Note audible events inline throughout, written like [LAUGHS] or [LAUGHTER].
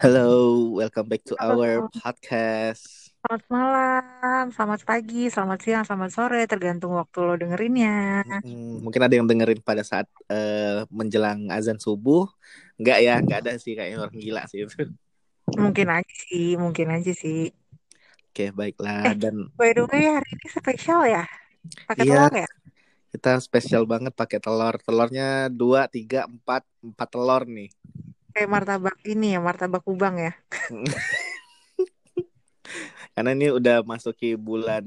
Hello, welcome back to Halo, our podcast. selamat malam, selamat pagi, selamat siang, selamat sore, tergantung waktu lo dengerinnya. Mungkin ada yang dengerin pada saat eh, menjelang azan subuh. Enggak ya, enggak ada sih kayaknya orang gila sih itu. Mungkin aja sih, mungkin aja sih. Oke, baiklah Eh, dan by the way, hari ini spesial ya? Pakai iya telur ya? kita spesial banget pakai telur. Telurnya dua, tiga, empat, empat telur nih. Kayak martabak ini ya, martabak kubang ya? [LAUGHS] Karena ini udah masuki bulan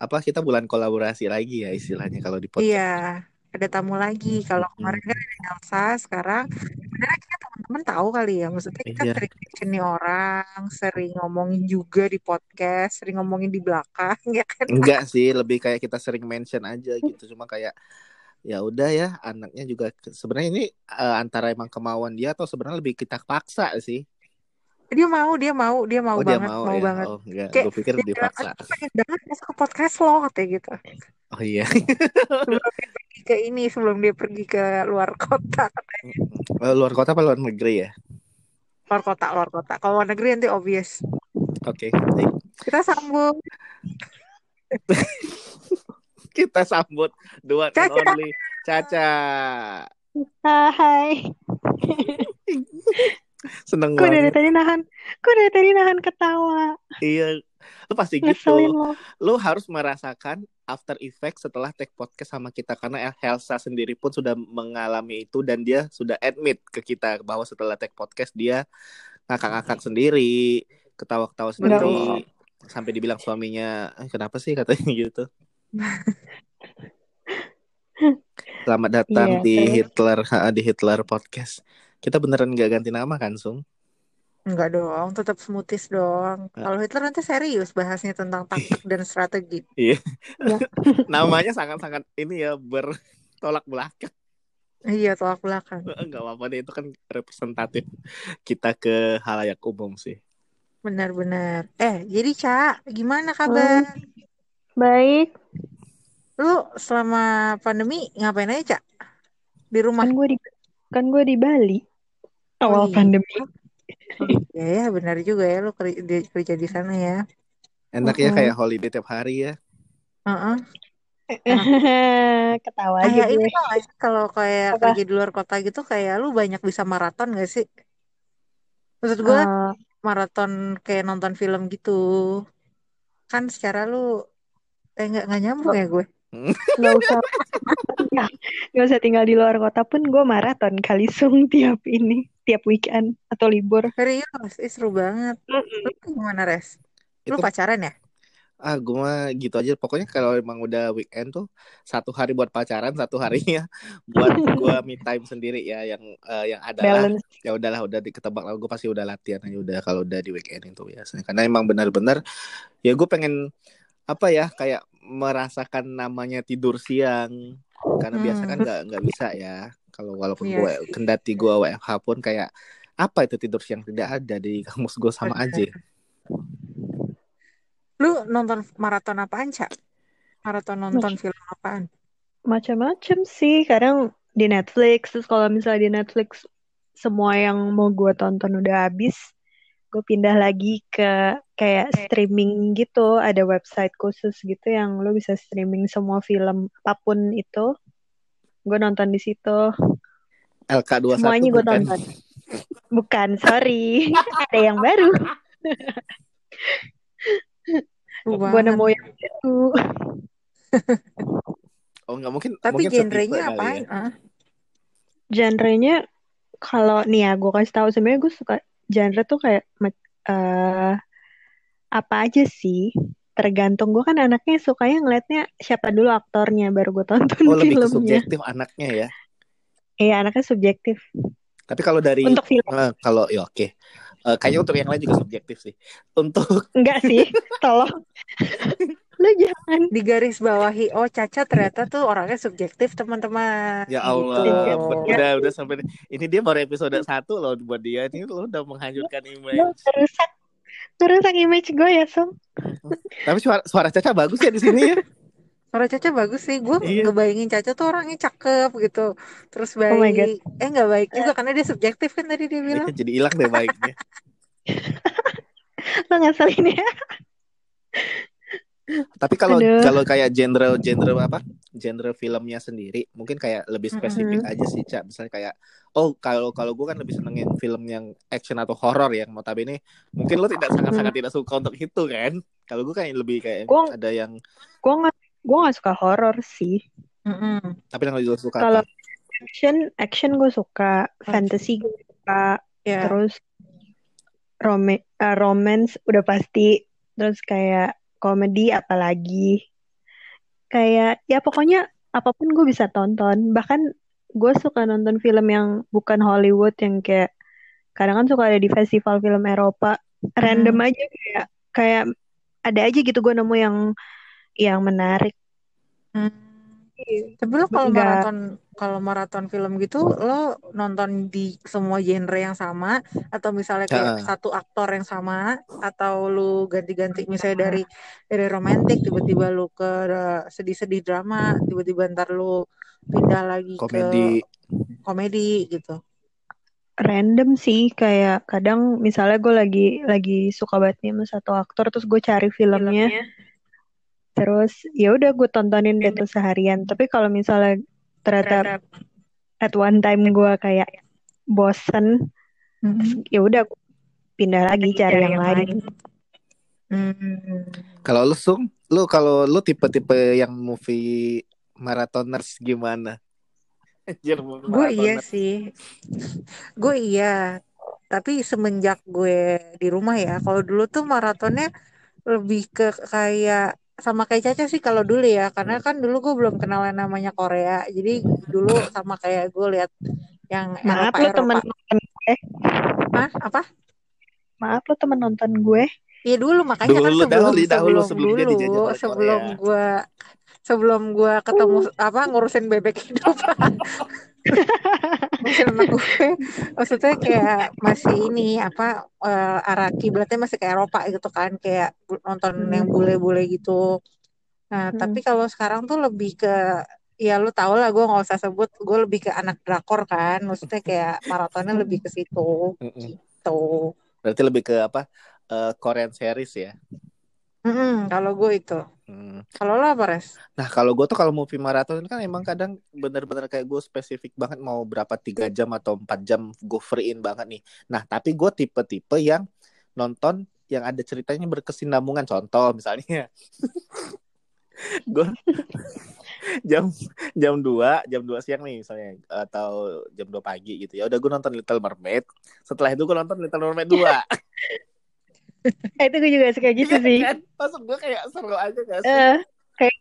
apa kita bulan kolaborasi lagi ya istilahnya kalau di podcast. Iya, ada tamu lagi. Kalau kemarin kan ada Elsa, sekarang sebenarnya kita teman-teman tahu kali ya. Maksudnya kita iya, sering nih orang, sering ngomongin juga di podcast, sering ngomongin di belakang, [LAUGHS] ya kan? enggak sih, lebih kayak kita sering mention aja gitu. Cuma kayak ya udah ya anaknya juga sebenarnya ini eh, antara emang kemauan dia atau sebenarnya lebih kita paksa sih Dia mau, dia mau, dia mau oh dia banget, mau mau ya banget. oh enggak Kayak gue pikir dia dipaksa pengen banget masuk ke podcast lo, katanya gitu. oh iya Sebelum dia pergi ke ini, sebelum dia pergi ke luar kota. Eh, luar kota apa luar negeri ya Luar kota, luar kota. Kalau luar negeri nanti obvious. oke Baik. Kita sambung. [LAUGHS] [LAUGHS] kita sambut dua and only Caca. Hai, seneng gue dari tadi nahan, gue dari tadi nahan ketawa, iya lu pasti ngeselin gitu. lo. lu harus merasakan after effect setelah take podcast sama kita karena Elsa sendiri pun sudah mengalami itu dan dia sudah admit ke kita bahwa setelah take podcast dia ngakak-ngakak sendiri, ketawa-ketawa sendiri, sampai dibilang suaminya, "Eh, kenapa sih? katanya gitu. Selamat datang Iya, di terus? Hitler ha, di Hitler podcast. Kita beneran nggak ganti nama kan, Sung? Enggak dong, tetap smoothies dong. Eh. Kalau Hitler nanti serius bahasnya tentang taktik dan strategi. [LAUGHS] Iya. Ya. [LAUGHS] Namanya sangat-sangat ini ya bertolak belakang. Iya, tolak belakang. Enggak apa-apa deh itu kan representatif kita ke halayak umum sih. Benar-benar. Eh, jadi Ca, gimana kabar? Baik, Lu selama pandemi ngapain aja, Ca? Di rumah? kan gue di, kan gue di Bali Oh, awal iya. pandemi. [LAUGHS] Ya, ya, benar juga ya lu kerja, di- kerja di sana ya. Enak ya kayak holiday tiap hari ya. Heeh. [LAUGHS] Ketawa aja Kayak ini gue. sih kalau kayak Apa? kerja di luar kota gitu kayak lu banyak bisa maraton gak sih? Maksud gue Eh, maraton kayak nonton film gitu. Kan secara lu eh nggak nggak nyambung ya gue. [LAUGHS] nggak usah, ya, [LAUGHS] nggak usah tinggal di luar kota pun gue maraton kali sung [LAUGHS] tiap ini, tiap weekend atau libur. Serius, ih, seru banget. Lu gimana res? Lu Itu pacaran ya? ah gue mah gitu aja. Pokoknya kalau emang udah weekend tuh satu hari buat pacaran, satu harinya buat gue me time sendiri ya yang eh, yang adalah Balance. ya udahlah udah diketebak lah gue pasti udah latihan aja udah kalau udah di weekend itu biasanya karena emang benar-benar ya gue pengen apa ya kayak merasakan namanya tidur siang. Karena biasa kan Hmm. nggak nggak bisa ya. Kalau walaupun Iya gue kendati gue WFH pun kayak apa itu tidur siang? Tidak ada di kamus gue sama aja. Lu nonton maraton apaan, Ca? Maraton nonton film apaan? Macam-macam sih, kadang di Netflix, terus kalau misalnya di Netflix semua yang mau gue tonton udah habis, gue pindah lagi ke kayak streaming gitu, ada website khusus gitu yang lo bisa streaming semua film apa pun itu, gue nonton di situ, LK21 semuanya gue bukan? tonton. Bukan, sorry, [LAUGHS] ada yang baru, gue nemu yang baru. [LAUGHS] oh nggak mungkin Tapi mungkin genrenya apaan? ya. Ah, Genrenya kalau nih ya gue kasih tahu. Sebenarnya gue suka genre tuh kayak eh apa aja sih? Tergantung. Gue kan anaknya sukanya ngeliatnya siapa dulu aktornya baru gue tonton oh lebih filmnya. subjektif anaknya ya? Iya anaknya subjektif. Tapi kalau dari untuk film. eh, kalau ya oke. Eh, kayaknya untuk yang lain juga subjektif sih. Untuk [LAUGHS] enggak sih tolong. Lu jangan. Di garis bawahi. Oh, Caca ternyata tuh orangnya subjektif, teman-teman. Ya Gitu. Allah, ber- udah udah sampai ini dia baru episode satu loh buat dia. Ini lo udah menghancurkan lu image. merusak merusak image gue ya Sung Tapi suara suara Caca bagus ya di sini ya. Suara Caca bagus sih. Gue Iya. ngebayangin Caca tuh orangnya cakep gitu. Terus Oh my God. baik. eh nggak baik juga karena dia subjektif kan tadi dia bilang. Jadi hilang deh baiknya. Lo ngeselin ya? Tapi kalau Aduh. kalau kayak genre genre apa? Genre filmnya sendiri mungkin kayak lebih spesifik Mm-mm. aja sih, Cak. Misalnya kayak oh kalau kalau gue kan lebih senengin film yang action atau horror yang notabene mungkin lo tidak sangat-sangat tidak suka untuk itu kan. Kalau gue kayak lebih kayak Gua- ada yang Gue nggak gue nggak suka horor sih. Mm-mm. tapi yang lo suka Kalau action action gue suka, fantasy gue suka, Ya. terus rome eh, romance udah pasti, terus kayak komedi apalagi. Kayak ya pokoknya apa pun gue bisa tonton. Bahkan gue suka nonton film yang bukan Hollywood yang kayak kadang kan suka ada di festival film Eropa. Random Hmm. aja kayak kayak ada aja gitu gue nemu yang yang menarik. Hmm. Tapi lo kalau maraton kalau maraton film gitu lo nonton di semua genre yang sama atau misalnya kayak Ha. satu aktor yang sama atau lu ganti-ganti misalnya dari dari romantis tiba-tiba lu ke sedih-sedih drama tiba-tiba ntar lu pindah lagi Komedi. ke komedi. gitu. random sih kayak kadang misalnya gue lagi lagi suka banget nih sama satu aktor terus gue cari filmnya. Terus ya udah gue tontonin deh tuh seharian. Tapi kalau misalnya ternyata at one time gue kayak bosen ya udah pindah lagi cari yang lain. Hmm. Kalau lu sung, lu kalau lu tipe-tipe yang movie marathoners gimana? Gue iya sih. Gue iya. Tapi semenjak gue di rumah ya, kalau dulu tuh maratonnya lebih ke kayak sama kayak Caca sih kalau dulu ya, karena kan dulu gue belum kenal yang namanya Korea. Jadi dulu sama kayak gue lihat yang maaf Eropa lo temen nonton gue Hah? Apa? maaf lo temen nonton gue Iya dulu makanya kan Dulu, sebelum dahulu, dahulu, sebelum sebelum dia dulu sebelum Korea. gue sebelum gue ketemu apa ngurusin bebek hidup [LAUGHS] ngurusin anak gue maksudnya kayak masih ini apa eh, arah kiblatnya masih ke Eropa gitu kan kayak nonton yang bule-bule gitu nah Hmm. tapi kalau sekarang tuh lebih ke ya lu tau lah gue nggak usah sebut gue lebih ke anak drakor kan maksudnya kayak maratonnya lebih ke situ Mm-mm. gitu Berarti lebih ke apa? Eh, Korean series ya. Mm-mm, kalau gue itu Hmm. kalau lo apa res Nah kalau gue tuh kalau movie marathon kan emang kadang bener-bener kayak gue spesifik banget mau berapa tiga jam atau empat jam gue freein banget nih. Nah tapi gue tipe-tipe yang nonton yang ada ceritanya berkesinambungan. Contoh misalnya [LAUGHS] gue jam jam 2 jam 2 siang nih misalnya atau jam 2 pagi gitu ya udah gue nonton Little Mermaid setelah itu gue nonton Little Mermaid 2 Eh, [LAUGHS] itu gue juga suka gitu Iya sih kan? Maksud gue kayak seru aja gak sih? eh kayak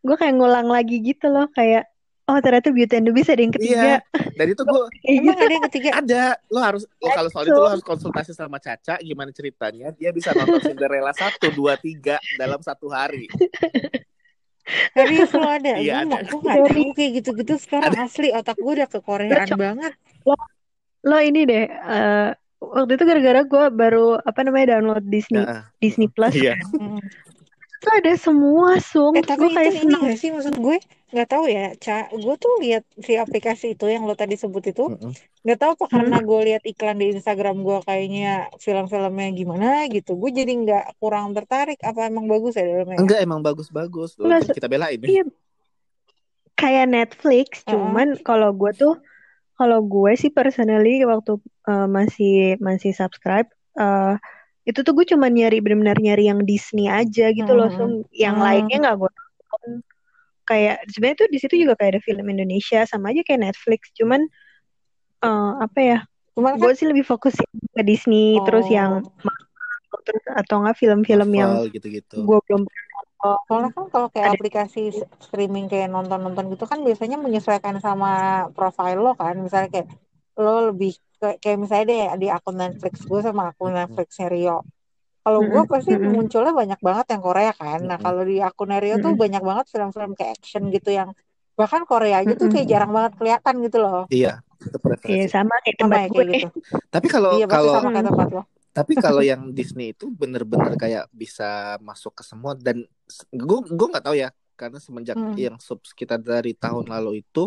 gue kayak ngulang lagi gitu loh kayak oh ternyata Beauty and the Beast ada yang Iya. ketiga Dan itu gue kayak [LAUGHS] emang ada yang ketiga ada. Lo harus lo kalau soal itu lo harus konsultasi sama Caca gimana ceritanya. Dia bisa nonton Cinderella 1, 2, 3 dalam satu hari. Serius lo ada? Iya, gue ada. gue gak tahu kayak gitu-gitu sekarang asli otak gue udah ke Koreaan banget. lo ini deh eh, waktu itu gara-gara gue baru apa namanya download Disney Nah, Disney Plus iya. Hmm. [LAUGHS] itu ada semua sung Eh gue tapi itu kayak ini gak sih maksud gue nggak tahu ya, Ca. Gue tuh lihat si aplikasi itu yang lo tadi sebut itu nggak tahu apa Hmm. karena gue lihat iklan di Instagram gue kayaknya film-filmnya gimana gitu. Gue jadi nggak kurang tertarik. Apa emang bagus ya dalamnya? Enggak emang bagus-bagus. Loh, kita belain ya. iya kayak Netflix Heeh. cuman kalau gue tuh kalau gue sih personally waktu eh, masih masih subscribe eh, itu tuh gue cuma nyari benar-benar nyari yang Disney aja gitu loh Hmm. Sung yang Hmm. lainnya nggak gue tonton kayak sebenarnya tuh di situ juga kayak ada film Indonesia sama aja kayak Netflix cuman eh, apa ya Cuman kan gue sih lebih fokus ke Disney terus yang oh. Terus atau enggak film-film yang gue belum pernah Soalnya kan kalau kayak ada aplikasi streaming kayak nonton-nonton gitu kan biasanya menyesuaikan sama profile lo kan. Misalnya kayak lo lebih ke- kayak misalnya deh di akun Netflix gue sama akun Netflixnya Rio. Kalau gue pasti munculnya banyak banget yang Korea kan. Nah kalau di akun Rio tuh banyak banget film-film kayak action gitu yang bahkan Korea aja tuh kayak jarang banget kelihatan gitu loh. Iya, itu Iya sama kayak Sama tempat ya gue kayak gitu. Tapi kalau Iya kalau sama kayak tempat lo. Tapi kalau yang Disney itu bener-bener kayak bisa masuk ke semua dan gue gue nggak tahu ya karena semenjak Hmm. yang sub kita dari tahun lalu itu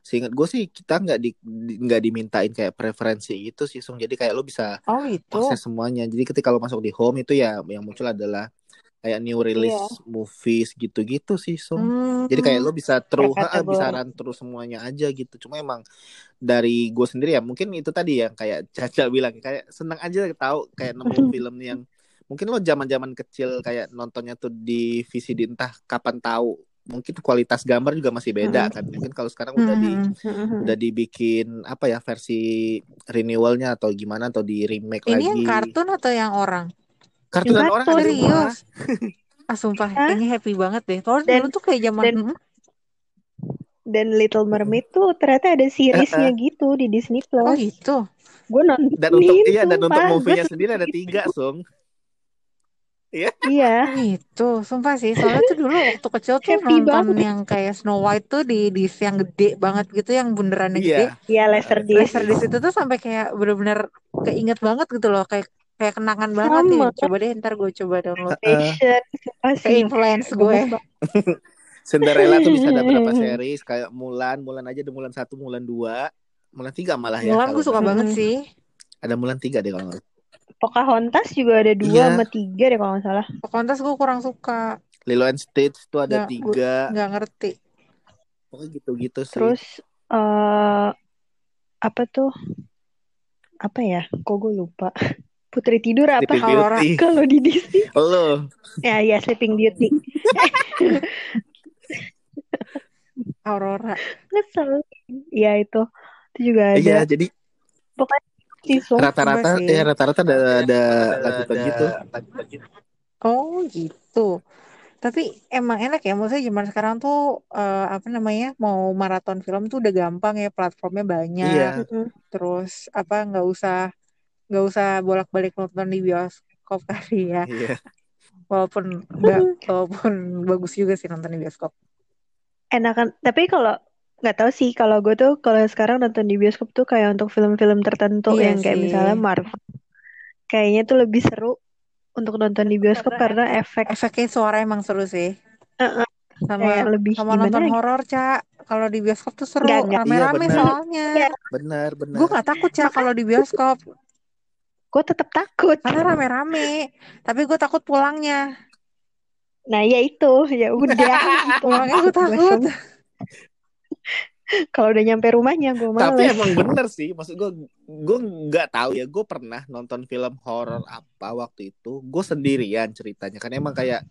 seingat gue sih kita nggak di di- nggak dimintain kayak preferensi gitu sih Sung. Jadi kayak lo bisa Oh akses semuanya. Jadi ketika lo masuk di home itu ya yang muncul adalah kayak new release movies gitu-gitu sih Sung Hmm. jadi kayak lo bisa terus kategori. bisa run terus semuanya aja gitu cuma emang dari gue sendiri ya mungkin itu tadi yang kayak [LAUGHS] Caca bilang kayak seneng aja tahu kayak nemu film yang mungkin lo zaman-zaman kecil kayak nontonnya tuh di VCD entah kapan tahu mungkin kualitas gambar juga masih beda kan mungkin kalau sekarang udah di Hmm. udah dibikin apa ya versi renewalnya atau gimana atau di remake Ini lagi yang kartun atau yang orang? Kartunan Yang orang kartun. ada Serius? [LAUGHS] Ah sumpah, Hah? ini happy banget deh. Soalnya Dan- dulu tuh kayak zaman dan-? Dan Little Mermaid tuh ternyata ada seriesnya gitu di Disney Oh Plus. gitu. Gue nonton. dan untuk iya dan untuk sumpah. movie-nya sendiri ada tiga sung Iya. Oh gitu. Sumpah sih. Soalnya tuh dulu waktu kecil tuh Happy nonton banget. yang kayak Snow White tuh di di yang gede banget gitu, yang bunderannya Iya. gede. Iya, Laserdisc. Laserdisc itu tuh sampai kayak bener-bener keinget banget gitu loh, kayak kayak kenangan banget nih. Sama. Coba deh ntar gue coba download. Fashion. Sumpah Ke influence gue. [LAUGHS] Cinderella tuh bisa ada berapa [LAUGHS] series kayak Mulan, Mulan aja ada Mulan satu, Mulan dua, Mulan tiga malah ya. Mulan gue suka nggak banget Hmm. sih. Ada Mulan tiga deh kalau nggak salah. Pocahontas juga ada dua Iya. sama tiga deh kalau nggak salah. Pocahontas gue kurang suka. Lilo and Stitch tuh ada Nggak, tiga. Nggak ngerti. Pokoknya gitu-gitu sih. Terus eh apa tuh? Apa ya? Kok gue lupa. [LAUGHS] Putri tidur apa? Sleeping Aurora. Beauty. Kalau di Disney. Lo Ya, ya Sleeping Beauty. [LAUGHS] Aurora. Ngesel. Iya itu. Itu juga ada. iya jadi Sung. rata-rata sih. ya rata-rata ada ada lanjutan gitu. Oh gitu. Tapi emang enak ya, maksudnya zaman sekarang tuh eh, apa namanya mau maraton film tuh udah gampang ya, platformnya banyak. Iya. Terus apa nggak usah nggak usah bolak-balik nonton di bioskop [LAUGHS] kali ya. Iya. Walaupun nggak walaupun bagus juga sih nonton di bioskop. Enakan. Tapi kalau nggak tahu sih kalau gue tuh kalau sekarang nonton di bioskop tuh kayak untuk film-film tertentu Iya yang kayak sih. misalnya Marvel. Kayaknya tuh lebih seru untuk nonton di bioskop karena efek Efeknya suara emang seru sih. Heeh. Sama kayak lebih sama gimana nonton horor, Cak. Kalau di bioskop tuh seru, nggak. rame-rame Iya, soalnya. Iya. Benar, benar. Gue nggak takut, Cak, kalau di bioskop. Gue tetap takut. Karena rame-rame. Tapi gue takut pulangnya. Nah ya itu ya udah [LAUGHS] gitu. Pulangnya gue Gua takut. Kalau udah nyampe rumahnya gue Tapi males. emang bener sih, maksud gue, gue nggak tahu ya. Gue pernah nonton film horor apa waktu itu. Gue sendirian ceritanya, kan emang kayak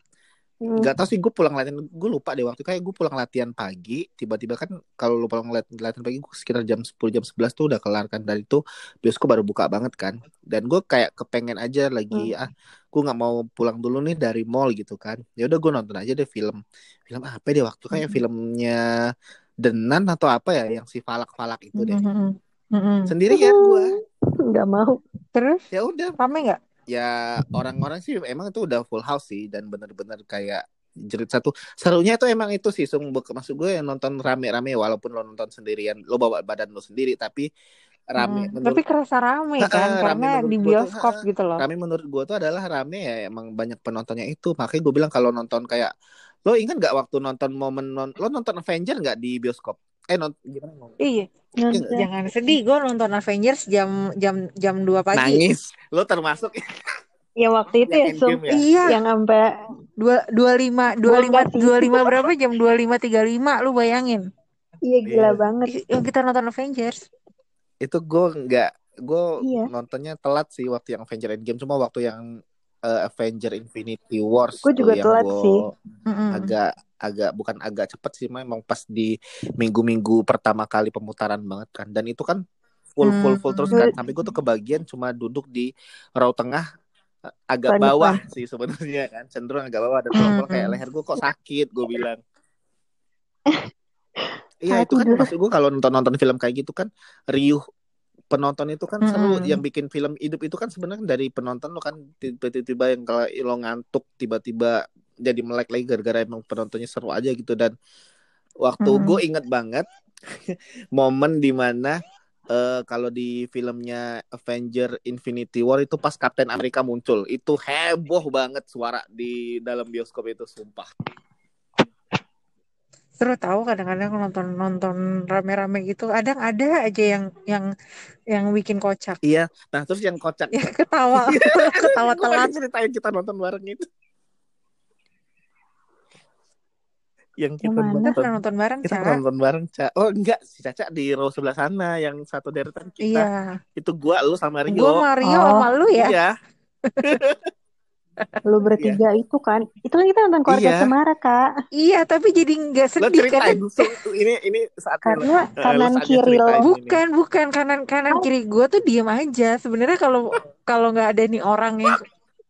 Hmm. nggak tahu sih gue pulang latihan. Gue lupa deh waktu kayak gue pulang latihan pagi. Tiba-tiba kan kalau lu pulang lat- latihan pagi, gue sekitar jam 10 jam 11 tuh udah kelar kan. Dari itu bioskop baru buka banget kan. Dan gue kayak kepengen aja lagi ah, gue nggak mau pulang dulu nih dari mall gitu kan. Ya udah gue nonton aja deh film. Film apa deh waktu kayak filmnya Denan atau apa ya yang si falak-falak itu deh. Mm-mm. Mm-mm. Sendirian gue. Nggak mau. Terus Ya udah rame nggak? Ya orang-orang sih emang itu udah full house sih dan bener-bener kayak jerit satu serunya itu emang itu sih sung maksud gue yang nonton rame-rame walaupun lo nonton sendirian lo bawa badan lo sendiri tapi rame Hmm, menurut Tapi kerasa rame kan rame karena menurut di tuh, bioskop ha-ha. gitu loh. rame menurut gue tuh adalah rame ya emang banyak penontonnya itu makanya gue bilang kalau nonton kayak lo ingat nggak waktu nonton momen non- lo nonton Avenger nggak di bioskop eh nonton gimana ngomong? Iya, Nonton. jangan sedih. Gue nonton Avengers jam jam jam 2 pagi. nangis lo termasuk Ya waktu itu ya. Endgame ya Iya, Yang sampai dua dua lima dua lima dua lima berapa jam dua lima tiga lima lu bayangin iya gila Iya. banget. Yang kita nonton Avengers itu gue nggak gue Iya. nontonnya telat sih waktu yang Avenger Endgame cuma waktu yang eh, Avenger Infinity Wars tuh juga telat gua sih. Mm-mm. agak agak bukan agak cepet sih memang pas di minggu-minggu pertama kali pemutaran banget kan. Dan itu kan full full full terus kan. Sampai gue tuh kebagian cuma duduk di row tengah eh, agak Panik bawah banget. sih sebenarnya kan. Cenderung agak bawah dan pulang-pulang kayak leher gue kok sakit gue bilang. [LAUGHS] Iya itu kan maksud gue kalau nonton nonton film kayak gitu kan riuh penonton itu kan seru Mm-mm. yang bikin film hidup itu kan sebenarnya dari penonton lo kan tiba-tiba yang kalau lo ngantuk tiba-tiba jadi melek lagi gara-gara emang penontonnya seru aja gitu dan waktu Mm-mm. gue inget banget [LAUGHS] momen di mana eh kalau di filmnya Avenger Infinity War itu pas Captain America muncul itu heboh banget suara di dalam bioskop itu sumpah seru tahu kadang-kadang nonton nonton rame-rame gitu kadang ada aja yang yang yang bikin kocak Iya. Nah terus yang kocak. ya ketawa [LAUGHS] ketawa Gue telat ceritain kita nonton bareng itu. Yang kita Yang mana? kita nonton. pernah nonton bareng Kita Ca pernah nonton bareng, Ca. Oh enggak, si Caca di row sebelah sana yang satu deretan kita. iya Itu gua, lu sama Rio. gue Mario Oh. sama lu ya Iya. [LAUGHS] Lu bertiga itu kan. Itu kan kita nonton keluarga Iya. Cemara, Kak. iya tapi jadi nggak Lo sedih kan ceritain so, ini ini saat Karena Eh, kanan lo kiri lo. ini. bukan bukan kanan kanan kiri gue tuh diem aja sebenarnya kalau kalau nggak ada nih orang yang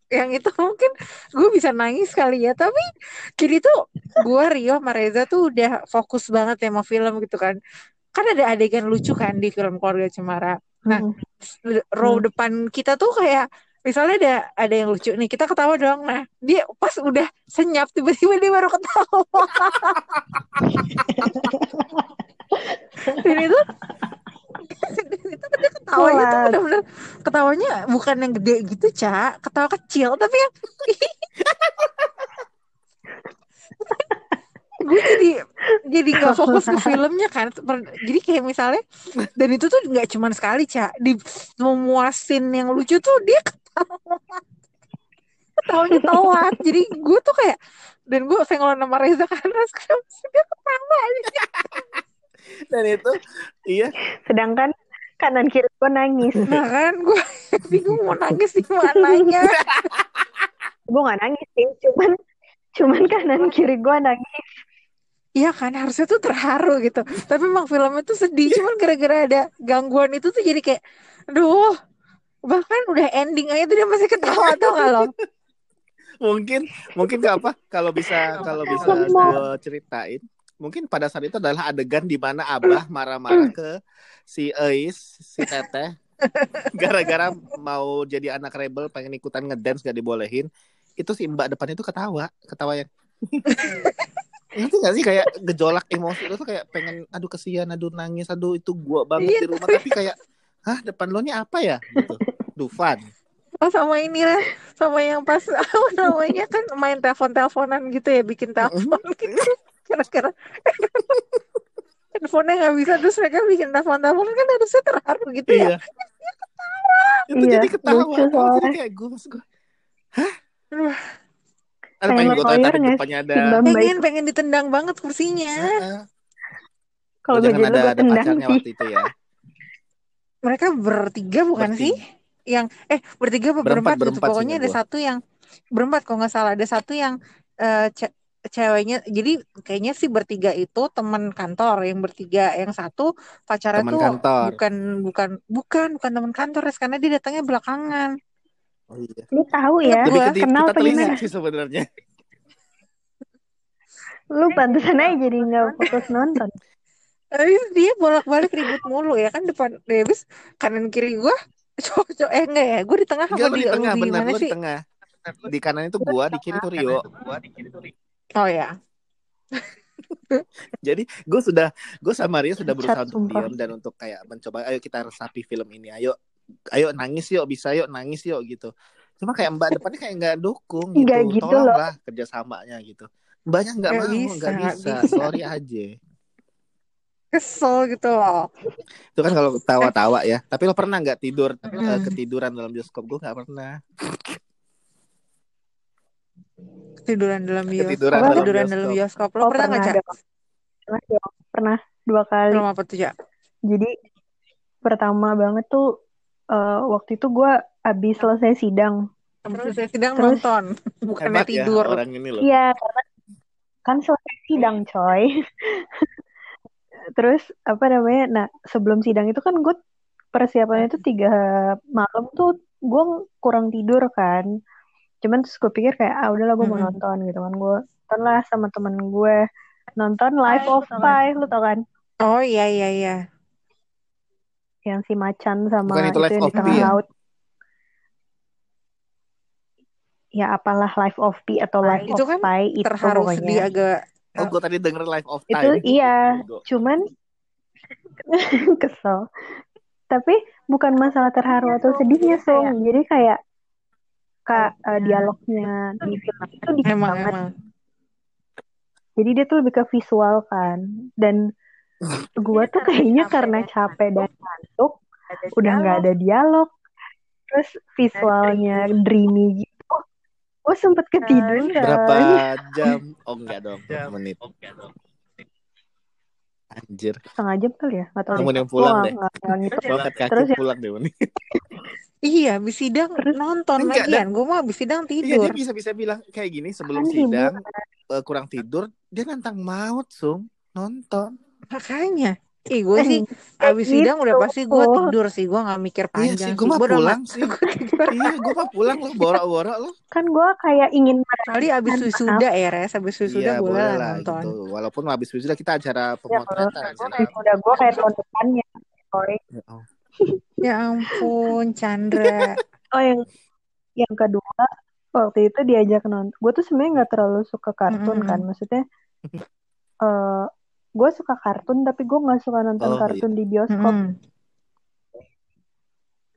yang itu mungkin gue bisa nangis kali ya tapi kiri tuh gue Rio sama Reza tuh udah fokus banget ya sama film gitu kan kan ada adegan lucu kan di film keluarga Cemara Nah, Mm. row Hmm. depan kita tuh kayak misalnya ada ada yang lucu nih kita ketawa dong nah dia pas udah senyap tiba-tiba dia baru ketawa. Dan itu dan itu dia ketawanya tuh Kuat. bener-bener ketawanya bukan yang gede gitu cak ketawa kecil tapi yang [LAUGHS] gue jadi jadi nggak fokus ke filmnya kan. Jadi kayak misalnya dan itu tuh nggak cuman sekali cak di semua scene yang lucu tuh dia ketawanya telat jadi gue tuh kayak dan gue senggol sama Reza karena sekarang dia ketawa. Dan itu iya, Sedangkan kanan kiri gue nangis. nah kan gue [LAUGHS] bingung mau nangis di mananya. Gue gak nangis sih, cuman cuman kanan kiri gue nangis. Iya kan harusnya tuh terharu gitu. Tapi emang filmnya tuh sedih. Cuman gara-gara ada gangguan itu tuh jadi kayak aduh bahkan udah ending aja tuh dia masih ketawa tuh kalau mungkin mungkin gak apa kalau bisa kalau bisa gue ceritain mungkin pada saat itu adalah adegan di mana abah marah-marah ke si Eis si Teteh [LAUGHS] gara-gara mau jadi anak rebel pengen ikutan ngedance gak dibolehin. Itu si mbak depan itu ketawa ketawa yang [LAUGHS] ngerti gak sih? Kayak gejolak emosi itu tuh kayak pengen aduh kesian aduh nangis aduh itu gua banget Iya, di rumah. tapi kayak hah depan lo nih apa ya? Gitu Dufan. Oh sama ini lah. Sama yang pas [LAUGHS] apa namanya kan main telepon-teleponan gitu ya bikin telepon gitu. Kira-kira. [LAUGHS] Handphonenya nggak bisa terus mereka bikin telepon-teleponan kan harusnya terharu gitu ya. Iya. [LAUGHS] Itu Iya, jadi ketawa. lucu Aku jadi kayak gue maksud gue hah? Ada Pengen pengen gue nggak depannya ada pengen pengen ditendang banget kursinya. Heeh. Kalau gue jadi ada ada tendang pacarnya sih. waktu itu ya. Mereka bertiga bukan Bertiga. sih yang eh bertiga apa Berempat, berempat, gitu berempat pokoknya seingat ada gua. satu yang berempat kalau nggak salah ada satu yang eh, ce- ceweknya jadi kayaknya sih bertiga itu teman kantor yang bertiga yang satu pacarnya Teman tuh kantor. bukan bukan bukan bukan teman kantor Res, karena dia datangnya belakangan oh, iya. Lu tahu ya, lebih kenal kita gimana? sih sebenarnya Lu pantesan aja jadi nggak fokus nonton. Habis dia bolak-balik ribut mulu ya kan depan ya, habis kanan kiri gua cowok eh enggak ya? Gue di tengah Enggak di di tengah di benar lu di tengah. Di kanan itu gua di kiri tuh Rio. oh ya. [LAUGHS] Jadi gue sudah gue sama Rio sudah berusaha Cat, untuk sumpah. diam dan untuk kayak mencoba ayo kita resapi film ini ayo ayo nangis yuk bisa yuk nangis yuk gitu. Cuma kayak mbak depannya kayak nggak dukung gitu, Nggak gitu tolonglah kerjasamanya gitu. Mbaknya nggak mau nggak bisa bisa. sorry aja kesel gitu loh. Itu kan kalau tawa-tawa ya. Tapi lo pernah nggak tidur? Eh, Hmm. ketiduran dalam bioskop? Gue nggak pernah. Tiduran dalam bioskop Ketiduran dalam tiduran dalam bioskop. lo Oh, pernah nggak cak. Pernah. Pernah dua kali. film apa tuh cak? Jadi pertama banget tuh eh, waktu itu gue abis selesai sidang. Terus saya sedang Terus- nonton. Bukannya hebat ya tidur. orang ini loh. Iya, karena kan selesai sidang coy. [LAUGHS] Terus apa namanya? Nah sebelum sidang itu kan gue persiapannya itu tiga malam tuh gue kurang tidur kan. Cuman terus gue pikir kayak ah udahlah gue mau nonton gitu kan gue nonton lah sama temen gue nonton Life of Pi lu tau kan? oh iya iya iya Yang si Macan sama Bukan itu itu, yang of di tengah Pi ya? laut. Ya apalah Life of Pi atau Life Itu of kan Pi itu terharu pokoknya. sedih agak oh gue tadi denger Life of Itu Time iya, cuman [LAUGHS] kesel. Tapi bukan masalah terharu atau sedihnya, Song. Jadi kayak kak eh, dialognya di film itu dikit emang banget. emang Jadi dia tuh lebih ke visual kan. Dan [LAUGHS] gue tuh kayaknya karena capek dan ngantuk, udah nggak ada dialog. Terus visualnya dreamy gitu. Gue sempet ketiduran. Berapa jam? Oh enggak dong, menit. Anjir. Setengah jam kali ya? Gak tau Kamu deh. yang pulang Gua deh. nggak- nggak ngitung. Gua angkat kaki Terus ya- pulang deh. Iya, habis sidang nonton Enggak, lagian. Gue mau habis sidang Iya tidur. dia bisa-bisa bilang kayak gini sebelum Kan sidang eh, kurang tidur dia nantang maut sung nonton. Makanya. Ih, gue sih [LAUGHS] Eh, habis sidang udah gitu. pasti gue tidur sih. Gue gak mikir Iya panjang sih, sih. gue mah Gua udah pulang nggak- sih. [LAUGHS] iya, gue mah pulang lo borok-borok lo. Kan gue kayak ingin Kali abis wisuda ya, Res. Abis wisuda Iya, boleh lah nonton. gitu. Walaupun habis wisuda kita acara ya pemotretan. gue acara- kayak udah gue kayak tahun depannya. Sorry. Ya. Ya ampun, Chandra. [LAUGHS] Oh yang yang kedua waktu itu diajak nonton. Gue tuh sebenarnya nggak terlalu suka kartun Mm-mm. kan, maksudnya. eh gue suka kartun tapi gue nggak suka nonton Oh, kartun di bioskop. Mm-mm.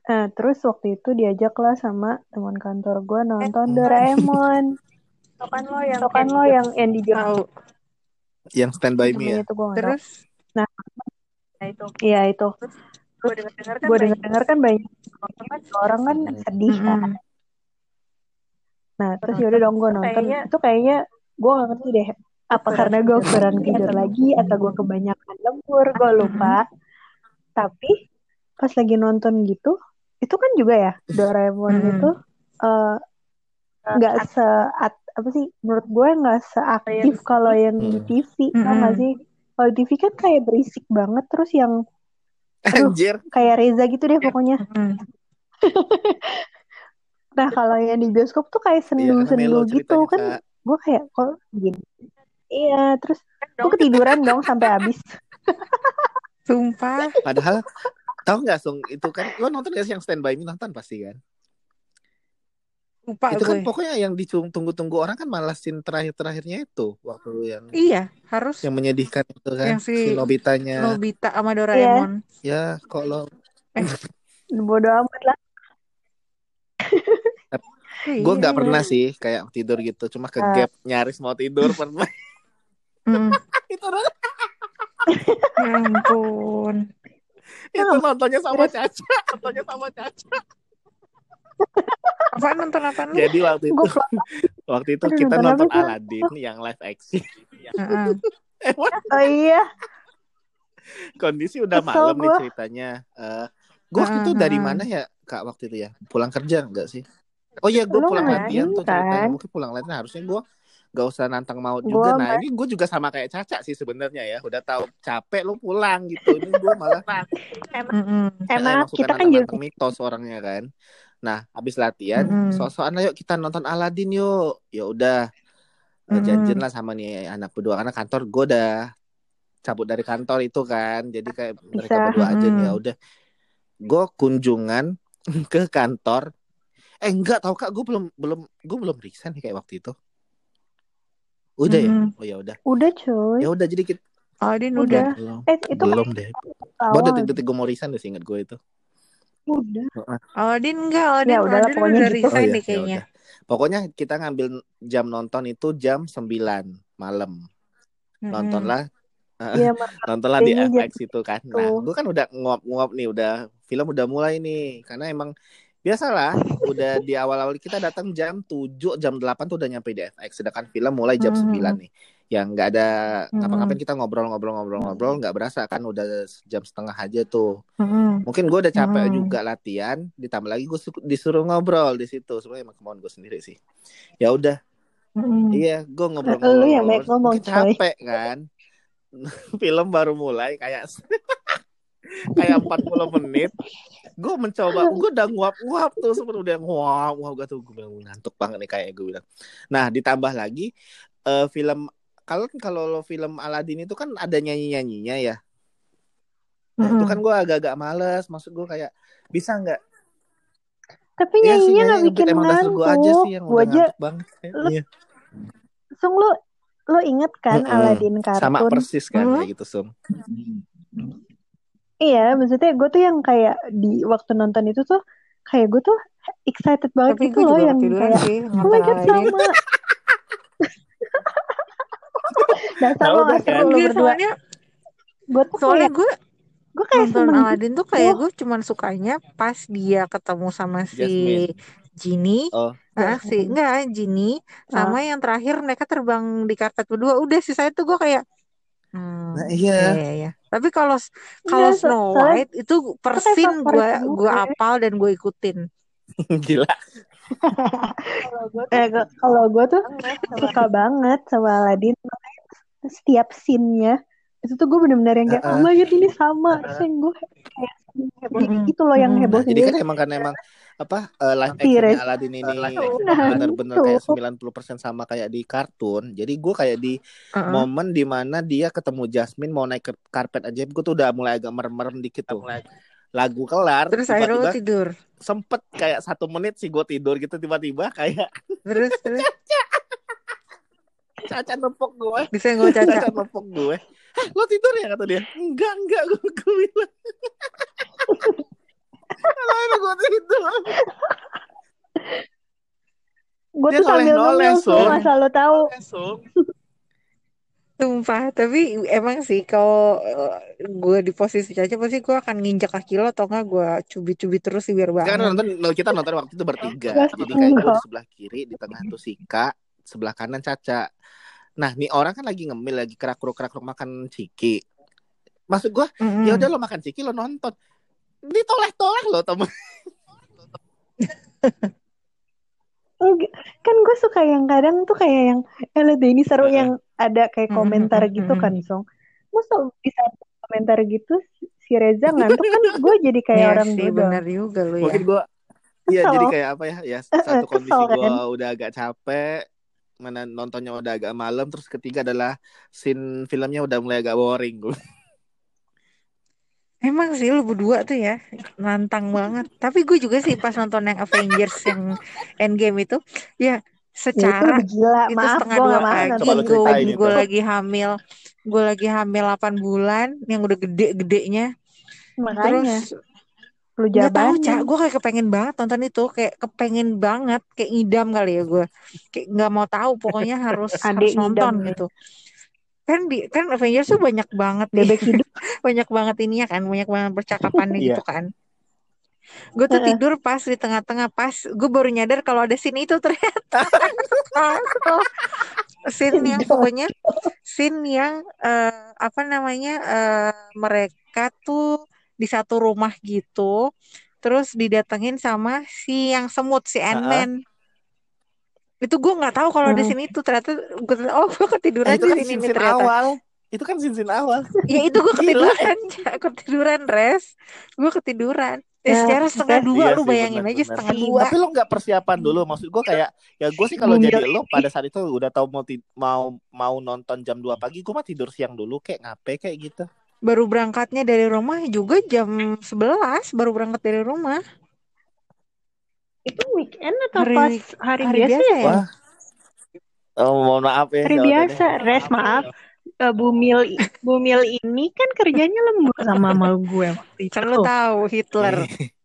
Nah, terus waktu itu diajak lah sama teman kantor gue nonton Eh. Doraemon. [LAUGHS] Tau kan lo yang kan lo yang yang di bioskop Tahu. Yang stand by me ya. namanya tuh gue nggak tahu. Terus Iya itu. gue dengar-dengar kan Gue banyak kan banyak orang kan Hmm. sedih kan. mm-mm. Nah, terus yaudah dong gue nonton. Kayaknya- Itu kayaknya gue gak ngerti deh. Apa karena gue kurang tidur lagi atau gue kebanyakan lembur, gue lupa. Tapi pas lagi nonton gitu, itu kan juga ya Doraemon Mm-mm. itu eh, nggak se apa sih? Menurut gue nggak seaktif kalau yang di Hmm. TV, Mm-mm. gak sih? Kalau di TV kan kayak berisik banget, terus yang Aduh. Anjir. kayak Reza gitu deh pokoknya. [LAUGHS] Mm. Nah kalau yang di bioskop tuh kayak Iya, sendu-sendu gitu ceritanya, kan gue kayak kok gini iya terus gue ketiduran dong sampai habis. [LAUGHS] Sumpah. Padahal tahu nggak Sung itu kan lo nonton gak sih yang stand by me? Nonton pasti kan? Lupa itu kan gue. pokoknya yang ditunggu-tunggu orang kan malah scene terakhir-terakhirnya itu waktu yang Iya, harus. Yang menyedihkan itu kan Yang si si Nobitanya Nobita sama Doraemon. ya kok lo [LAUGHS] bodo amat lah. Iya. gue nggak pernah sih kayak tidur gitu cuma ke gap nyaris mau tidur pernah [LAUGHS] [LAUGHS] Mm. itu [LAUGHS] Ya ampun. itu [LAUGHS] nontonnya sama Caca. Nontonnya sama Caca. Apaan nonton lu? jadi waktu itu waktu itu kita nonton nonton apa? Aladdin yang live action. Emang oh iya. Kondisi udah Kesel malam nih ceritanya. Eh gue waktu itu dari mana ya kak waktu itu ya? Pulang kerja enggak sih? Oh iya gue pulang latihan tuh ceritanya. Mungkin pulang latihan. Harusnya gue gak usah nantang maut Gua juga. Nah ini gue juga sama kayak Caca sih sebenarnya ya. Udah tahu capek lu pulang gitu. Ini gue malah emang suka kita kan juga mitos orangnya kan. Nah habis latihan Mm-mm. sosokan ayo kita nonton Aladdin yuk. Ya udah Mm-mm. janjian lah sama nih anak berdua. Karena kantor gue udah cabut dari kantor itu kan. Jadi kayak mereka Bisa. berdua aja nih Mm-mm. ya udah. Gue kunjungan [LAUGHS] ke kantor. Eh enggak tau kak gue belum belum gue belum resign nih kayak waktu itu udah ya oh ya udah udah cuy ya udah jadi kita Aldin Udah. udah. belum eh itu belum deh kan baru detik-detik gue mau resign deh inget gue itu udah Aldin enggak, Aldin, Ya pokoknya udah gitu. resign Oh, iya, deh ya kayaknya. udah. Pokoknya kita ngambil jam nonton itu jam 9 malam. Mm-mm. Nontonlah Iya, nontonlah di FX itu kan. Nah, gue kan udah nguap-nguap nih, udah film udah mulai nih. Karena emang biasalah, udah di awal-awal kita datang jam 7, jam 8 tuh udah nyampe di FX. Sedangkan film mulai jam Mhm. 9 nih. Yang nggak ada Mhm. ngapa-ngapain kita ngobrol-ngobrol-ngobrol-ngobrol nggak berasa kan udah jam setengah aja tuh. Mm-mm. Mungkin gue udah capek Hmm. juga latihan, ditambah lagi gue disuruh ngobrol di situ. Sebenarnya emang kemauan gue sendiri sih. Ya udah, Mm-mm. iya, gue Lu ngobrol-ngobrol. yang ngomong, Mungkin coy. capek kan. [LAUGHS] Film baru mulai kayak [LAUGHS] kayak 40 menit. Gue mencoba, gue udah nguap-nguap tuh, seperti udah nguap, nguap gue tuh gue bilang ngantuk banget nih kayak gue bilang. Nah, ditambah lagi eh, film kalau kalau lo film Aladdin itu kan ada nyanyi-nyanyinya ya. Nah, itu Mm-mm. kan gue agak-agak males. Maksud gue kayak bisa nggak Tapi sih, nyanyinya nggak nyanyi bikin emang dasar gue aja ngantuk. sih yang Gua udah aja, ngantuk banget. Lu- Iya. Sung lu lu inget kan Mm-mm. Aladdin Sama kartun? persis kan Hmm? kayak gitu, Sum. Iya, maksudnya gue tuh yang kayak di waktu nonton itu tuh kayak gue tuh excited banget Tapi gitu gue loh yang kayak sih oh my god sama Dasar Nah, lo gak seru kan? lo Enggak, berdua. soalnya Gue tuh soalnya kayak, gue gue kayak nonton seneng Aladdin tuh gitu. kayak gue cuman sukanya pas dia ketemu sama si. Genie Oh, ah si enggak Genie sama yang terakhir mereka terbang di karpet berdua udah sih saya tuh gue kayak hmm, Nah, iya. iya, iya, iya. tapi kalau kalau Enggak, so- Snow White itu per itu kayak scene gue gue gue. apal dan gue ikutin [LAUGHS] gila. Eh, kalau gue tuh suka banget sama Aladdin. Setiap scene-nya itu tuh gue bener-bener yang kayak, oh my god ini sama. Terus yang gue kayak heboh Mm-mm. gitu loh, yang heboh Nah, jadi kan emang karena emang apa eh, live actionnya. Aladdin ini Nah, benar-benar itu. kayak 90% sama kayak di kartun. Jadi gue kayak di Uh-uh. momen di mana dia ketemu Jasmine mau naik ke karpet aja, gue tuh udah mulai agak merem-merem dikit tuh. Lagu kelar, terus akhirnya lo tiba-tiba tidur sempet kayak satu menit sih gue tidur gitu tiba-tiba kayak terus terus [LAUGHS] Caca nepok gue. bisa gue caca Caca nepok gue. Hah, [LAUGHS] lo tidur ya kata dia? Enggak, enggak, gue, gue bilang. Kalau gue tidur. Gue tuh sambil tuh, Sun. asal lo tahu. Sumpah, tapi emang sih kalau eh, gue di posisi Caca pasti gue akan nginjak kaki lo atau enggak gue cubit-cubit terus sih biar Kan bangun. nonton kita nonton waktu itu bertiga. Jadi kayak gue di sebelah kiri, di tengah tuh Sika, sebelah kanan Caca. Nah, nih orang kan lagi ngemil, lagi kerak-keruk-kerak makan ciki. Maksud gue, Mm-mm. ya udah lo makan ciki lo nonton. Ditoleh-toleh lo temen. [LAUGHS] Kan gue suka yang kadang tuh kayak yang, eh liat deh ini seru Heeh. yang ada kayak komentar mm-mm, gitu mm-mm. kan, Song. Masa bisa komentar gitu si Reza ngantuk kan [LAUGHS] gue jadi kayak Iya orang sih, bener juga lo ya. Mungkin gue Iya jadi kayak apa ya Ya [LAUGHS] satu kondisi kan? gue udah agak capek Mana nontonnya udah agak malam Terus ketiga adalah Scene filmnya udah mulai agak boring gue [LAUGHS] Emang sih lu berdua tuh ya nantang banget. Tapi gue juga sih pas nonton yang Avengers yang Endgame itu, ya Ya itu secara gila. itu Maaf, setengah dua nonton. gue gue lagi hamil gue lagi hamil 8 bulan yang udah gede-gedenya Makanya, terus lu nggak tahu cak gue kayak kepengen banget nonton itu. Kayak kepengen banget. Kayak ngidam kali ya gue kayak nggak mau tahu pokoknya harus [LAUGHS] harus nonton ngidam. gitu. Kan di kan Avengers tuh banyak banget nih Bebek hidup. [LAUGHS] banyak banget ininya kan. Banyak banget percakapannya Iya. gitu kan. Gue tuh tidur pas di tengah-tengah. Pas gue baru nyadar kalau ada scene itu ternyata. [LAUGHS] Scene yang pokoknya scene yang eh, apa namanya eh, mereka tuh di satu rumah gitu terus didatengin sama si yang semut si. Ant-Man. Itu gue nggak tahu kalau ada Heeh. scene itu ternyata gue oh gue Eh ketiduran itu di kan sini ternyata. awal. Itu kan scene-scene awal. Ya itu gue [LAUGHS] ketiduran ketiduran res. Gue ketiduran. Eh Nah, secara setengah dua Iya lu sih bayangin aja benar-benar setengah dua Tapi lo nggak persiapan dulu. Maksud gue kayak Ya gue sih kalau bumil jadi lo ini. pada saat itu udah tahu mau mau mau nonton jam 2 pagi Gue mah tidur siang dulu Kayak ngapain kayak gitu baru berangkatnya dari rumah juga jam 11 baru berangkat dari rumah. Itu weekend atau hari pas hari hari biasa biasa ya? ya? Wah. Oh, Mohon maaf ya Hari jawabannya biasa, Res maaf. Eh, Bumil Bumil ini kan kerjanya lembur sama mal gue waktu kan lu tahu Hitler [LAUGHS]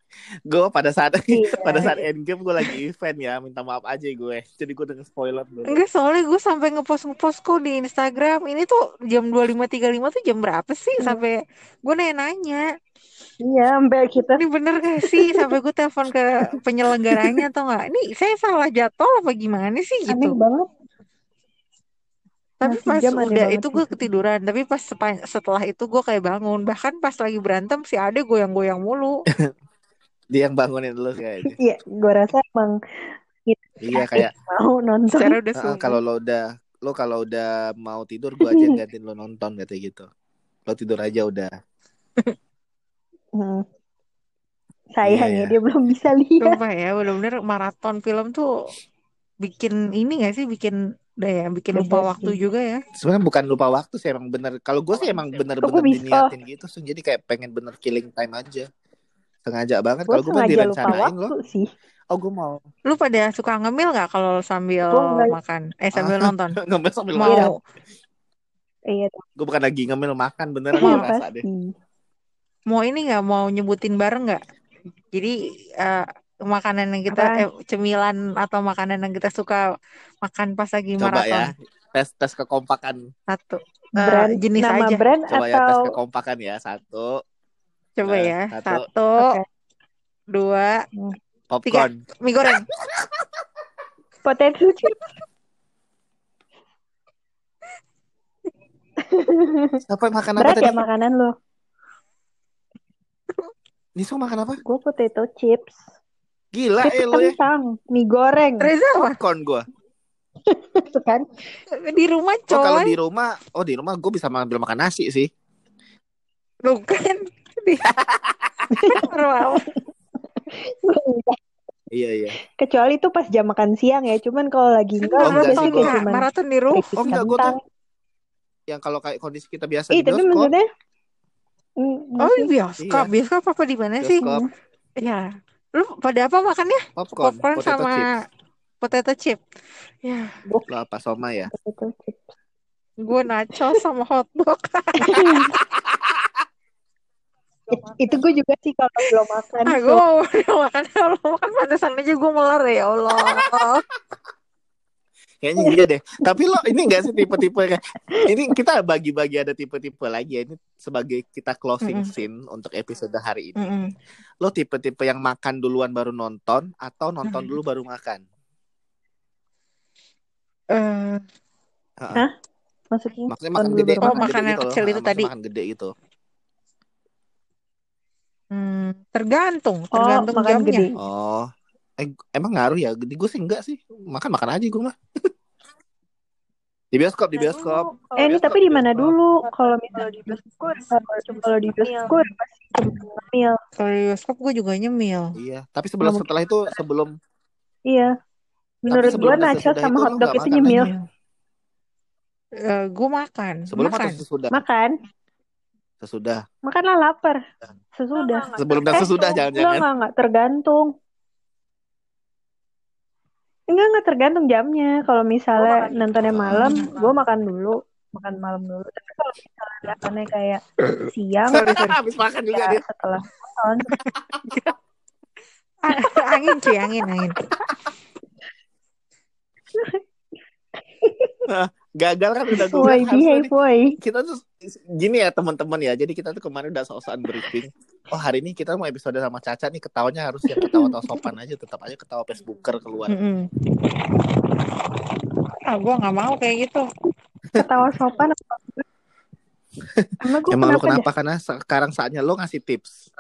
gue pada saat Iya. [LAUGHS] pada saat endgame gue lagi event ya minta maaf aja gue. Jadi gue denger spoiler dulu. Enggak soalnya gue sampai ngepost ngepost kok di Instagram. Ini tuh jam 25.35 tuh jam berapa sih? Hmm. sampai gue nanya-nanya. Iya, sampai kita ini bener gak sih? Sampai gue telepon ke penyelenggaranya atau enggak ini saya salah jadwal apa gimana sih aneh gitu. banget. tapi pas jam aneh udah itu gue ketiduran. Tapi pas setelah itu gue kayak bangun. Bahkan pas lagi berantem si Ade goyang-goyang mulu [LAUGHS] dia yang bangunin lu kayaknya Iya, gue rasa emang iya kayak mau nonton. secara udah "Ah, subuh kalau lo udah lo kalau udah mau tidur gue aja gantiin lo nonton katanya gitu lo tidur aja udah Hmm. iya Sayang ya ya dia belum bisa lihat. Sumpah ya, bener-bener maraton film tuh bikin ini gak sih, bikin udah ya, bikin lupa best waktu sih. juga ya. sebenarnya bukan lupa waktu sih emang bener kalau gue sih emang Kok bener-bener diniatin gitu Sun. jadi kayak pengen bener killing time aja sengaja banget kalau gue mah lupa direncanain lo waktu sih. oh gue mau Lu pada suka ngemil gak kalau sambil makan? Eh, ah sambil [LAUGHS] nonton? ngemil sambil makan. Mau, Iya, gue bukan lagi ngemil makan beneran iya rasa deh pasti. mau ini gak, mau nyebutin bareng gak? Jadi, eh, makanan yang kita, Apa? eh, cemilan atau makanan yang kita suka makan pas lagi coba ya maraton. tes tes kekompakan. Satu. Eh, Brand, jenis nama aja. brand Coba ya tes atau kekompakan ya. Satu, Coba Eh, ya. satu. Dua, popcorn. mie goreng. potato chip? Siapa yang makan apa Berat tadi? ya makanan lo? Niso makan apa? Gue potato chips. Gila Chips eh lo ya. kentang, mie goreng. Reza apa? Popcorn gua. Itu kan. Di rumah Oh kalau coy. di rumah, oh di rumah gue bisa ambil makan nasi sih. Bukan. Di rumah. Iya iya. Kecuali itu pas jam makan siang ya. Cuman kalau lagi enggak, Oh, enggak sih, kayak cuman Maraton di roof. keripik Oh, enggak, gua kentang. Yang kalau kayak kondisi kita biasa Ih, di tapi bioskop, maksudnya mm, Oh, di bioskop. Iya. Bioskop apa di mana sih? bioskop, Ya. Lu pada apa makannya? popcorn, Popcorn potato sama chips. potato chip. Ya, Lo apa soma ya? potato chips. gue nachos sama hotdog. [LAUGHS] It- itu gue juga sih kalau belum makan. Ah, gue mau udah makan kalau makan pantesan aja gue melar ya Allah. Kayaknya iya deh. Tapi lo ini enggak sih tipe-tipe kayak ini kita bagi-bagi ada tipe-tipe lagi ya. Ini sebagai kita closing Mm-mm. scene untuk episode hari ini. Mm-mm. Lo tipe-tipe yang makan duluan baru nonton atau nonton Mm. dulu baru makan? Eh, Heeh. Hah? Maksudnya? Maksudnya Nonton makan gede, baru Oh, makan makan gede yang gitu. kecil itu tadi. Makan gede gitu. Tergantung, Oh, tergantung makan jamnya. gede. Oh. Eh, emang ngaruh ya? Gede gue sih enggak sih. Makan-makan aja gue mah. [LAUGHS] di bioskop, di bioskop. Eh, ini tapi di mana dulu? Kalau misalnya di bioskop, kalau di bioskop. Kalau di bioskop gue juga nyemil. Iya, tapi sebelum Nggak setelah itu sebelum Iya. Menurut gue sesudah sama hotdog itu nyemil. Eh, gue makan, sebelum makan. atau sesudah? Makan. Sesudah. Makanlah lapar. Sesudah. Sebelum dan Eh, sesudah Enggak, jangan-jangan. enggak, enggak. Tergantung. Enggak, enggak tergantung jamnya. Kalau misalnya nontonnya malam, gue makan dulu. Makan malam dulu. Tapi kalau misalnya [LAUGHS] nontonnya kayak siang, [LAUGHS] Habis makan juga ya dia. setelah nonton. [LAUGHS] angin cuy, angin, angin. Gagal kan udah gue behave, nih. woi. Kita tuh gini ya teman-teman ya. Jadi kita tuh kemarin udah soal briefing. Oh hari ini kita mau episode sama Caca nih ketawanya harus yang ketawa-tawa sopan aja. Tetap aja ketawa Facebooker keluar. Mm-mm. Ah, gue nggak mau kayak gitu. Ketawa sopan. apa? [LAUGHS] Emang Emang lo kenapa, kenapa? Karena sekarang saatnya lo ngasih tips.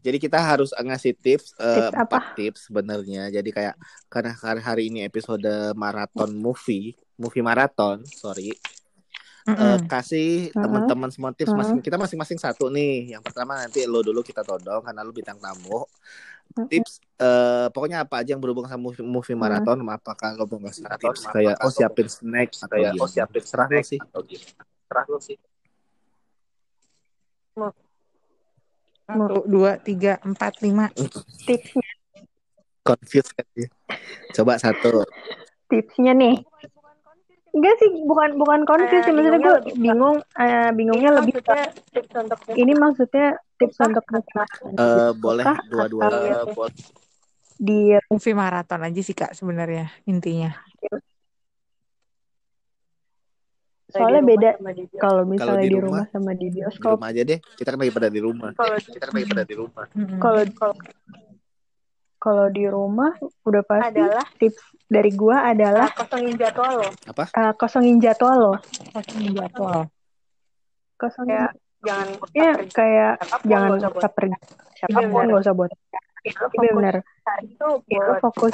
Jadi kita harus ngasih tips, Tips apa? empat tips sebenarnya. Jadi kayak karena hari hari ini episode maraton movie, movie maraton, sorry. Eh, Mm-mm. kasih Heeh. teman-teman semua tips Heeh. masing kita masing-masing satu nih. Yang pertama nanti lo dulu kita todong karena lo bintang tamu. Tips eh pokoknya apa aja yang berhubungan sama movie, movie maraton apakah lo mau ngasih tips kayak oh siapin snack atau kayak gimana? oh siapin Serah sih. atau gitu. Terah lo sih. Satu, dua, tiga, empat, lima. tipsnya? Confused kan dia. Coba satu. Tipsnya nih. Enggak sih, bukan bukan confuse sih. Maksudnya gue bingung, eh, bingungnya lebih ke ini maksudnya tips untuk Eh boleh dua-duanya. Atau di Movie maraton aja sih kak sebenarnya intinya. Soalnya beda kalau misalnya di di rumah, rumah sama di Di bioskop. rumah aja deh. Kita kan lagi pada di rumah. Kita kan lagi pada di rumah. Kalau kalau di rumah udah pasti tips dari gua adalah kosongin jadwal lo Apa? eh, kosongin jadwal loh. Kosongin jadwal. Kosongin Kayak jangan ya kayak jangan usah pergi siapa pun bener. nggak usah buat itu Iya benar itu itu buat fokus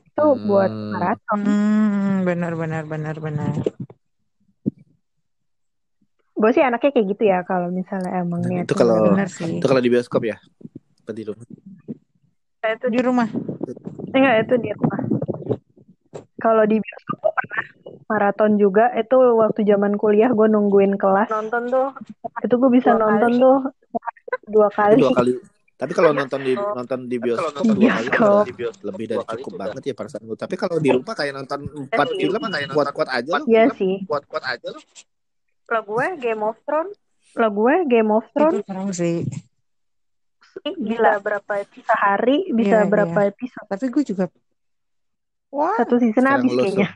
itu buat Hmm. maraton Hmm, benar benar benar benar. Gue sih anaknya kayak gitu ya kalau misalnya emang Nah, niat itu kalau- Benar sih. Itu kalau di bioskop ya? Apa di rumah? saya itu Di rumah. enggak itu di rumah kalau di bioskop gue pernah maraton juga itu waktu zaman kuliah gue nungguin kelas nonton tuh itu gue bisa Dua nonton kali. tuh dua kali dua kali. Tapi kalau nonton di nonton di bioskop Kalau dua nonton kali lebih dari cukup banget ya perasaan gue. Tapi kalau di rumah kayak nonton empat di film rumah kayak nonton kuat-kuat aja loh. Iya sih Kuat-kuat aja lo. gue Game of Thrones. Lo gue Game of Itu Thrones. seru sih. gila berapa episode. Sehari bisa Iya, berapa episode. Tapi gue juga Wah, satu season Sekarang habis kayaknya.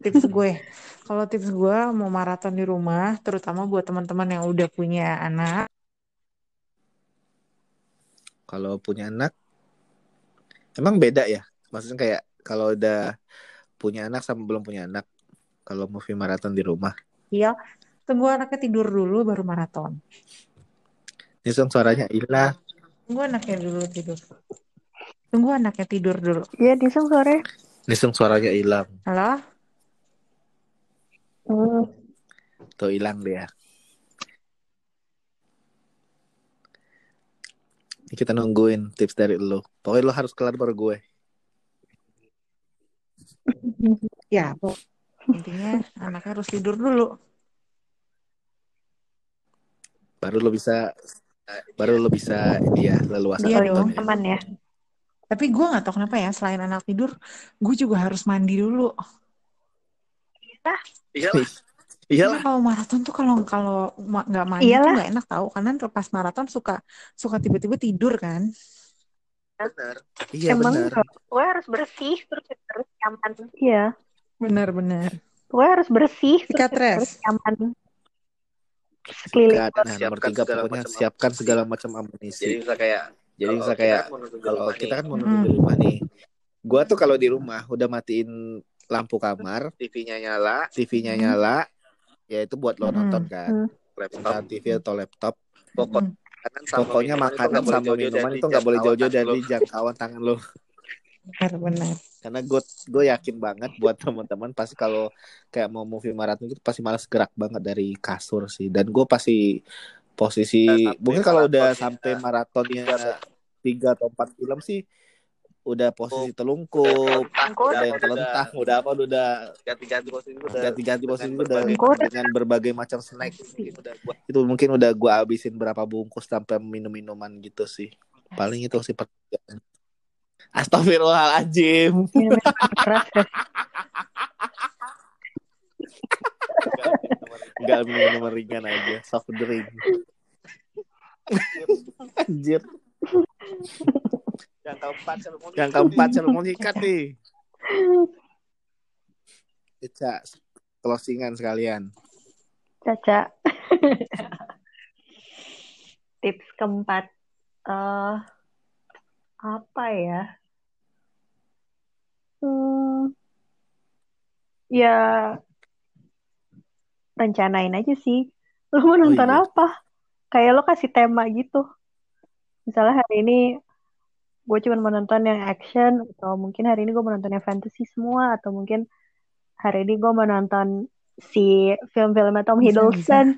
Tips gue. Kalau tips gue mau maraton di rumah, terutama buat teman-teman yang udah punya anak, Kalau punya anak, emang beda ya? Maksudnya kayak kalau udah punya anak sama belum punya anak, kalau movie maraton di rumah. ya tunggu anaknya tidur dulu baru maraton. Ini song suaranya hilang. Tunggu anaknya dulu tidur. Tunggu anaknya tidur dulu. Iya, Disung sore. Ini song suaranya hilang. Halo? Hmm. Tuh hilang dia. Ini kita nungguin tips dari lo. Pokoknya lo harus kelar baru gue. Ya, pok- intinya anaknya harus tidur dulu. Baru lo bisa baru lo bisa ini ya leluasa Iya nonton dong. ya. Aman ya. Tapi gue nggak tahu kenapa ya, selain anak tidur, gue juga harus mandi dulu. Iyalah. Karena Iyalah. kalau maraton tuh kalau kalau nggak mandi tuh Iyalah. nggak enak tahu. Karena pas maraton suka suka tiba-tiba tidur kan. Bener. Iya Emang benar. Gue harus bersih terus terus nyaman. Iya. Benar-benar. Gue harus bersih res. nyaman. Sekeliling. Sikat. Nah, nomor Siapkan tiga segala pokoknya macam siapkan amunisi. segala macam Jadi amunisi. bisa kayak Jadi bisa kayak kan kalau kita kan mau nonton di rumah nih. Gua tuh kalau di rumah udah matiin lampu kamar, TV-nya nyala, TV-nya Hmm. nyala, ya itu buat lo Mm-mm. nonton kan. Hmm. laptop, Entah TV atau laptop. pokok Mm. makanan sama Pokoknya minuman itu nggak boleh jauh-jauh dari jangkauan tangan lo. [LAUGHS] lo. Benar-benar. Karena gue gue yakin banget buat teman-teman pasti kalau kayak mau movie maraton itu pasti malas gerak banget dari kasur sih. Dan gue pasti posisi sampai mungkin kalau udah sampai maratonnya tiga atau tiga atau empat film sih udah posisi telungkup, udah yang telentang, udah apa udah ganti-ganti posisi udah ganti-ganti posisi dengan udah dengan berbagai macam snack. buat Itu mungkin udah gue habisin berapa bungkus sampai minum-minuman gitu sih. Paling itu sih pekerjaan. Astagfirullahaladzim. Minuman keras ya. Enggak minum-minuman ringan aja, soft drink. Anjir. yang keempat seremoni Yang keempat seremoni ikat nih. Ica, closingan sekalian. Caca. Tips keempat. Ya? Hmm, ya rencanain aja sih. Lo mau Oh nonton iya. apa? Kayak lo kasih tema gitu. Misalnya hari ini gue cuma mau nonton yang action, atau mungkin hari ini gue mau nonton yang fantasy semua, atau mungkin hari ini gue mau nonton si film-filmnya Tom Bisa, Hiddleston.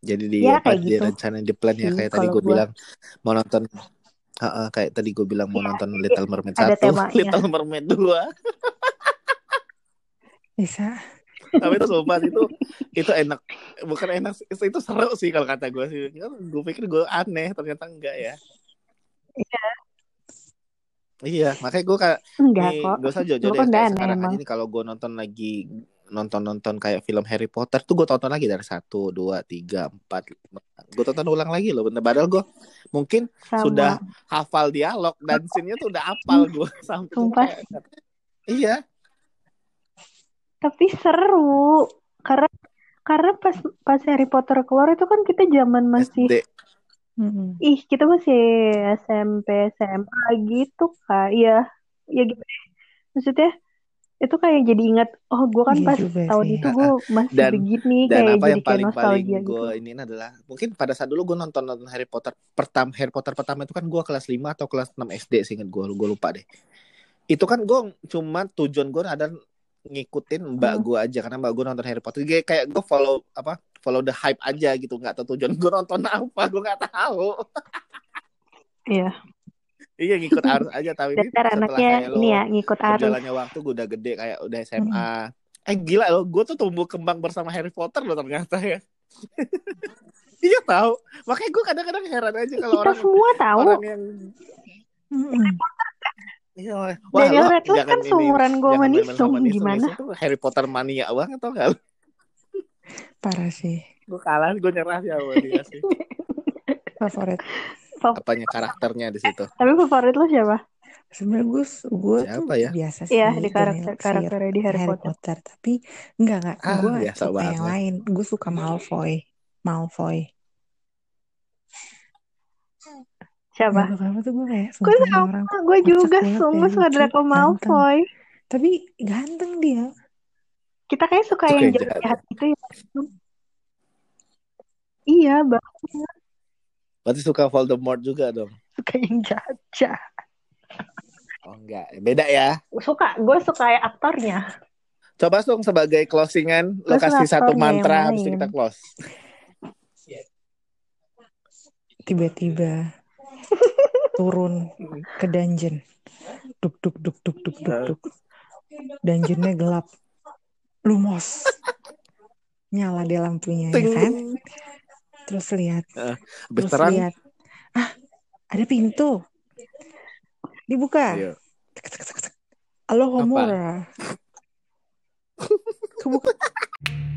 Jadi di Ya, apa kayak di gitu rencana di plan ya kayak tadi kalau gue gua. bilang mau nonton Heeh, kayak tadi gue bilang mau Iya, nonton Little Mermaid ada 1, temanya. [LAUGHS] Little Mermaid 2. Bisa. Tapi itu sumpah itu itu enak. Bukan enak sih, itu seru sih kalau kata gue sih. Gue pikir gue aneh, ternyata enggak ya. Iya. Iya, makanya gue kayak Enggak nih kok. gak usah jauh-jauh Gue deh kan sekarang emang. aja nih kalau gue nonton lagi nonton-nonton kayak film Harry Potter tuh gue tonton lagi dari satu, dua, tiga, empat, gue tonton ulang lagi loh. Bener padahal gue mungkin Sama. sudah hafal dialog dan scene-nya tuh udah hafal gue [LAUGHS] sampai Sumpah. iya Tapi seru. Karena karena pas pas Harry Potter keluar itu kan kita zaman masih SD Mm-mm. ih kita masih SMP SMA gitu kak. Iya. Ya gitu. Maksudnya itu kayak jadi ingat oh gue kan Iya pas juga tahun sih. itu gue masih Dan- begini dan kayak apa jadi yang paling paling nostalgia gitu. gue ini adalah mungkin pada saat dulu gue nonton nonton Harry Potter pertama Harry Potter pertama itu kan gue kelas 5 atau kelas 6 SD seinget gue gue lupa deh itu kan gue cuma tujuan gue ada ngikutin mbak Hmm. gue aja karena mbak gue nonton Harry Potter Kayak- kayak gue follow apa follow the hype aja gitu nggak tahu tujuan gue nonton [LAUGHS] apa gue nggak tahu Iya. Iya ngikut arus aja tapi ini Dasar setelah anaknya kayak lo ini ya ngikut arus. berjalannya waktu gue udah gede kayak udah SMA eh gila lo gue tuh tumbuh kembang bersama Harry Potter lo ternyata ya [LAUGHS] iya tahu makanya gue kadang-kadang heran aja kalau Kita orang semua tahu. orang yang Mm-mm. iya Daniel lo Radcliffe jangan kan seumuran gue sama main-main Nisung. Gimana? Nisung tuh Harry Potter mania banget tau gak Parah sih. gue kalah gue nyerah sih sama dia sih Favorit. Apanya karakternya di situ Tapi favorit lo siapa? Sebenarnya gue gue tuh ya? biasa sih Iya, di karakter karakternya di Harry, Harry Potter. Potter, tapi enggak enggak Ah, gue suka yang banget. lain. Gue suka Malfoy. Malfoy. Siapa? Gak tuh gue kayak Gue sama, gue juga banget sungguh suka Draco ganteng. Malfoy. Tapi ganteng dia. Kita kayak suka Suka yang yang jahat. jahat-jahat gitu ya. Iya, bang. Berarti suka Voldemort juga dong. Suka yang jahat-jahat. Oh enggak, beda ya. Suka, gue suka ya aktornya. Coba dong sebagai closingan lo kasih satu mantra habis itu kita close. Tiba-tiba turun ke dungeon. Duk duk duk duk duk duk duk. Dungeonnya gelap. Lumos. Nyala deh lampunya ya kan. Terus lihat, Habis terus terang. lihat. Ah, ada pintu. Dibuka. Tek. Halo Homura. Kebuka. [LAUGHS]